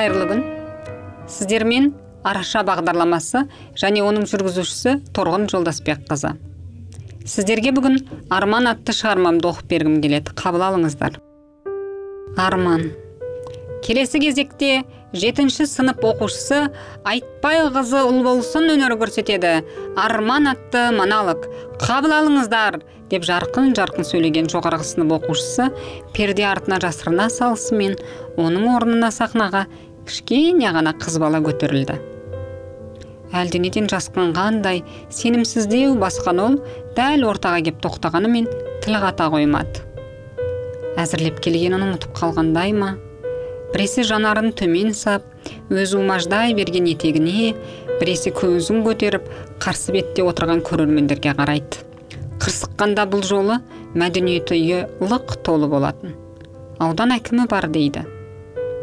қайырлы күн. Сіздермен араша бағдарламасы және оның жүргізушісі торғын жолдасбекқызы. Сіздерге бүгін арман атты шығармамды оқып бергім келеді. Қабыл алыңыздар. Арман. Келесі кезекте жетінші сынып оқушысы айтбай қызы ұлболсын өнер көрсетеді. Арман атты монолог. Қабыл алыңыздар деп жарқын жарқын сөйлеген жоғарғы сынып оқушысы перде артына жасырына салысымен оның орнына сахнаға кішкене ғана қыз бала көтерілді. Әлденеден жасқанғандай сенімсіздеу басқан ол дәл ортаға кеп тоқтағанымен тіл қата қоймады. Әзірлеп келгенін ұмытып қалғандай ма? Біресе жанарын төмен сап өзі умаждай берген етегіне біресе көзін көтеріп қарсы бетте отырған көрермендерге қарайды. Қырсыққанда бұл жолы мәдениет үйі лық толы болатын. Аудан әкімі бар дейді.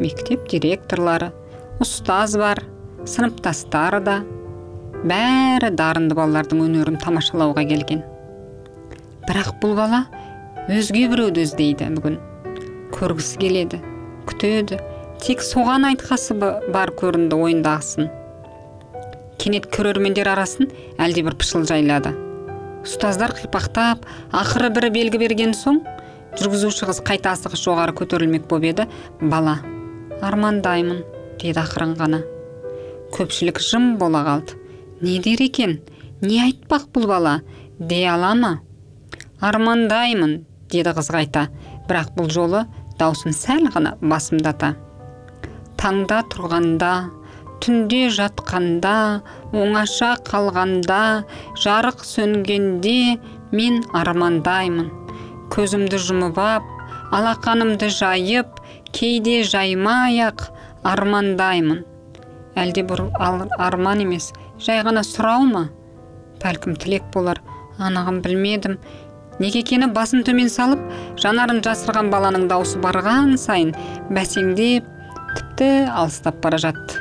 Мектеп директорлары ұстаз бар сыныптастары да. Бәрі дарынды балалардың өнерін тамашалауға келген. Бірақ бұл бала өзге біреуді іздейді бүгін. Көргісі келеді күтеді. Тек соған айтқасы бар көрінді ойындағысын кенет көрермендер арасын әлдебір пышыл жайлады. Ұстаздар қипақтап ақыры бірі белгі берген соң жүргізуші қыз қайта асығыс жоғары көтерілмек боп еді бала. Армандаймын деді ақырын ғана. Көпшілік жым бола қалды. Не дер екен? Не айтпақ бұл бала? Дей ала ма? Армандаймын деді қыз қайта. Бірақ бұл жолы даусын сәл ғана басымдата. Таңда тұрғанда түнде жатқанда оңаша қалғанда жарық сөнгенде мен армандаймын көзімді жұмып ап алақанымды жайып кейде жаймай ақ армандаймын. Әлде бір арман емес жай ғана сұрау ма? Бәлкім тілек болар анығын білмедім. Неге екені басын төмен салып жанарын жасырған баланың даусы барған сайын бәсеңдеп тіпті алыстап бара жатты.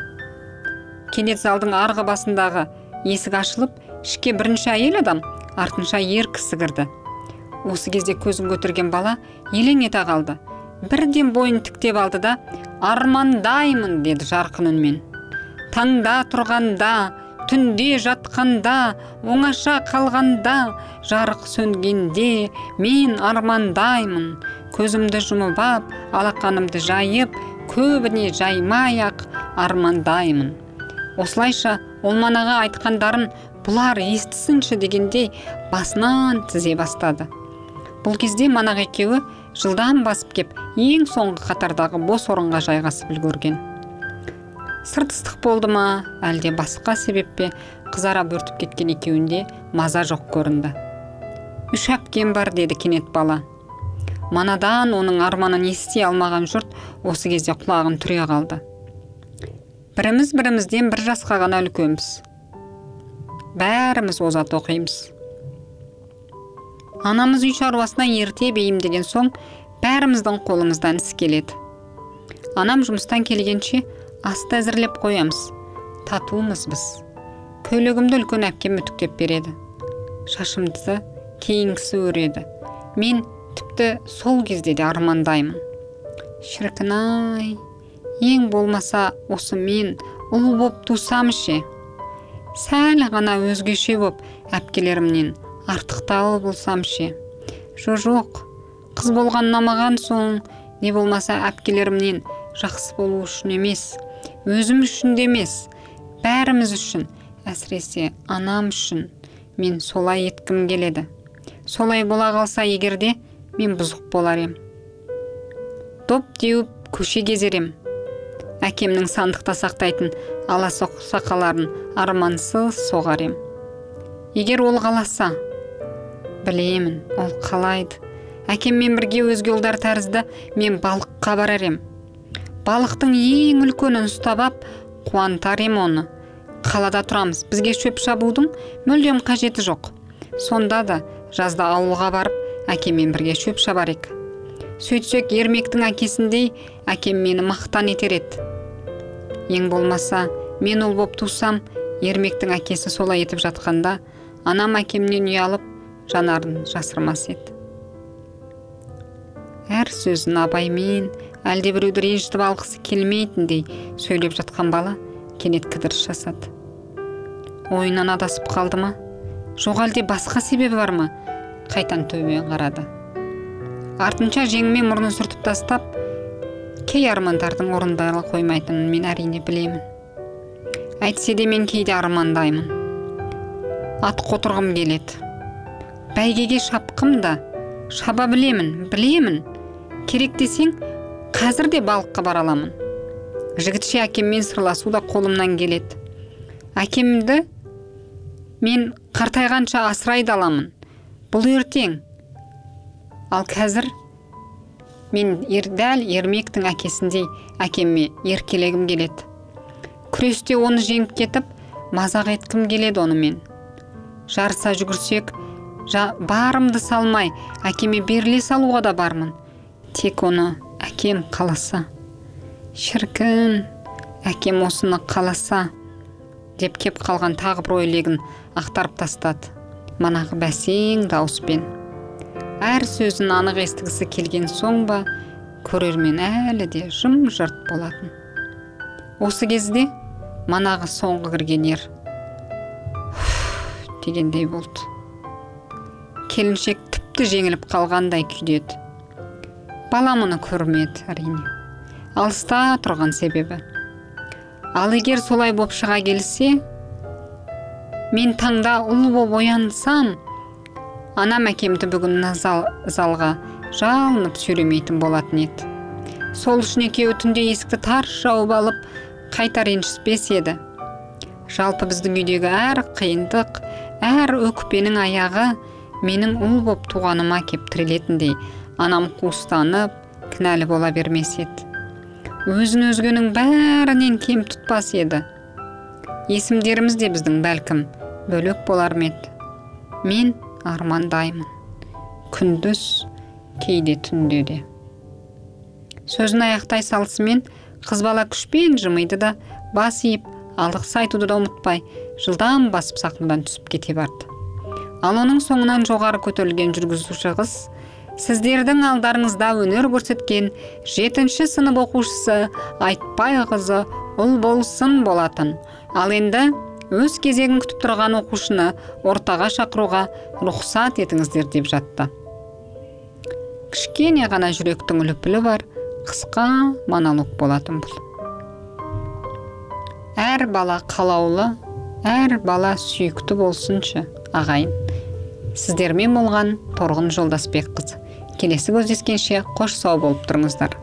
Кенет залдың арғы басындағы есік ашылып ішке бірінші әйел адам артынша ер кісі кірді. Осы кезде көзін көтерген бала елең ете қалды. Бірден бойын тіктеп алды да армандаймын деді жарқын үнмен таңда тұрғанда түнде жатқанда оңаша қалғанда жарық сөнгенде мен армандаймын. Көзімді жұмып ап алақанымды жайып көбіне жаймай ақ армандаймын. Осылайша ол манаға айтқандарын бұлар естісінші дегендей басынан тізе бастады. Бұл кезде манақ екеуі жылдам басып кеп ең соңғы қатардағы бос орынға жайғасып үлгерген. Сырт ыстық болды ма? Әлде басқа себеппе қызара бөртіп кеткен екеуінде маза жоқ көрінді. Үш әпкем бар деді кенет бала. Манадан оның арманын ести алмаған жұрт осы кезде құлағын түре қалды. Біріміз бірімізден бір жасқа ғана үлкенбіз. Бәріміз озат оқимыз анамыз үй шаруасына ерте бейімдеген соң бәріміздің қолымыздан іс келеді. Анам жұмыстан келгенше асты әзірлеп қоямыз татумыз біз. Көйлегімді үлкен әпкем үтіктеп береді. Шашымды кейінгісі өреді. Мен тіпті сол кезде де армандаймын. Шіркін ай ең болмаса осы мен ұл боп тусам ше? Сәл ғана өзгеше боп әпкелерімнен артықтау болсам ше жо жоқ. Қыз болған ұнамаған соң не болмаса әпкелерімнен жақсы болу үшін емес. Өзім үшін де емес. Бәріміз үшін әсіресе анам үшін мен солай еткім келеді. Солай бола қалса егерде мен бұзық болар ем. Доп теуіп көше кезер ем әкемнің сандықта сақтайтын аласоқ сақаларын армансыз соғар ем. Егер ол қаласа білемін. Ол қалайды әкеммен бірге өзге ұлдар тәрізді мен балыққа барар ем. Балықтың ең үлкенін ұстап ап қуантар ем оны. Қалада тұрамыз бізге шөп шабудың мүлдем қажеті жоқ. Сонда да жазда ауылға барып әкеммен бірге шөп шабар ек. Сөйтсек ермектің әкесіндей әкем мені мақтан етер еді. Ең болмаса мен ұл боп тусам ермектің әкесі солай етіп жатқанда анам әкемнен ұялып жанарын жасырмас еді. Әр сөзін абаймен әлде біреуді ренжітіп алғысы келмейтіндей сөйлеп жатқан бала кенет кідіріс жасады. Ойынан адасып қалды ма? Жоқ әлде басқа себебі бар ма? Қайтан төбеге қарады. Артынша жеңімен мұрнын сүртіп тастап кей армандардың орындала қоймайтынын мен әрине білемін. Әйтсе де мен кейде армандаймын. Ат қотырғым келеді бәйгеге шапқым да. Шаба білемін білемін. Керек десең қазір де балыққа бара аламын. Жігітше әкеммен сырласу да қолымнан келеді. Әкемді мен қартайғанша асырай да аламын. Бұл ертең. Ал қазір мен ер, дәл ермектің әкесіндей әкеме еркелегім келеді. Күресте оны жеңіп кетіп мазақ еткім келеді онымен. Жарыса жүгірсек барымды салмай әкеме беріле салуға да бармын. Тек оны әкем қаласа. Шіркін әкем осыны қаласа деп кеп қалған тағы бір ой легін ақтарып тастады. Манағы бәсең дауыспен. Әр сөзін анық естігісі келген соң ба көрермен әлі де жым жырт болатын. Осы кезде манағы соңғы кірген ер. Дегендей болды. Келіншек тіпті жеңіліп қалғандай күйде еді бала мұны көрмеді әрине. Алыста тұрған себебі. Ал егер солай боп шыға келсе мен таңда ұл боп оянсам анам әкемді бүгін зал, залға жалынып сүйремейтін болатын еді. Сол үшін екеуі түнде есікті тарс жауып алып қайта ренжіспес еді. Жалпы біздің үйдегі әр қиындық әр өкпенің аяғы менің ұл боп туғаныма кеп тірелетіндей анам қуыстанып кінәлі бола бермес еді. Өзін өзгенің бәрінен кем тұтпас еді. Есімдеріміз де біздің бәлкім бөлек болар ма еді. Мен армандаймын. Күндіз кейде түнде де. Сөзін аяқтай салысымен қыз бала күшпен жымиды да бас иіп алғыс айтуды да ұмытпай жылдам басып сахнадан түсіп кете барды. Ал оның соңынан жоғары көтерілген жүргізуші қыз сіздердің алдарыңызда өнер көрсеткен жетінші сынып оқушысы айтпай қызы ұл болсын болатын. Ал енді өз кезегін күтіп тұрған оқушыны ортаға шақыруға рұқсат етіңіздер деп жатты. Кішкене ғана жүректің лүпілі бар қысқа монолог болатын бұл. Әр бала қалаулы әр бала сүйікті болсыншы ағайын. Сіздермен болған торғын жолдасбекқызы. Келесі кездескенше қош сау болып тұрыңыздар.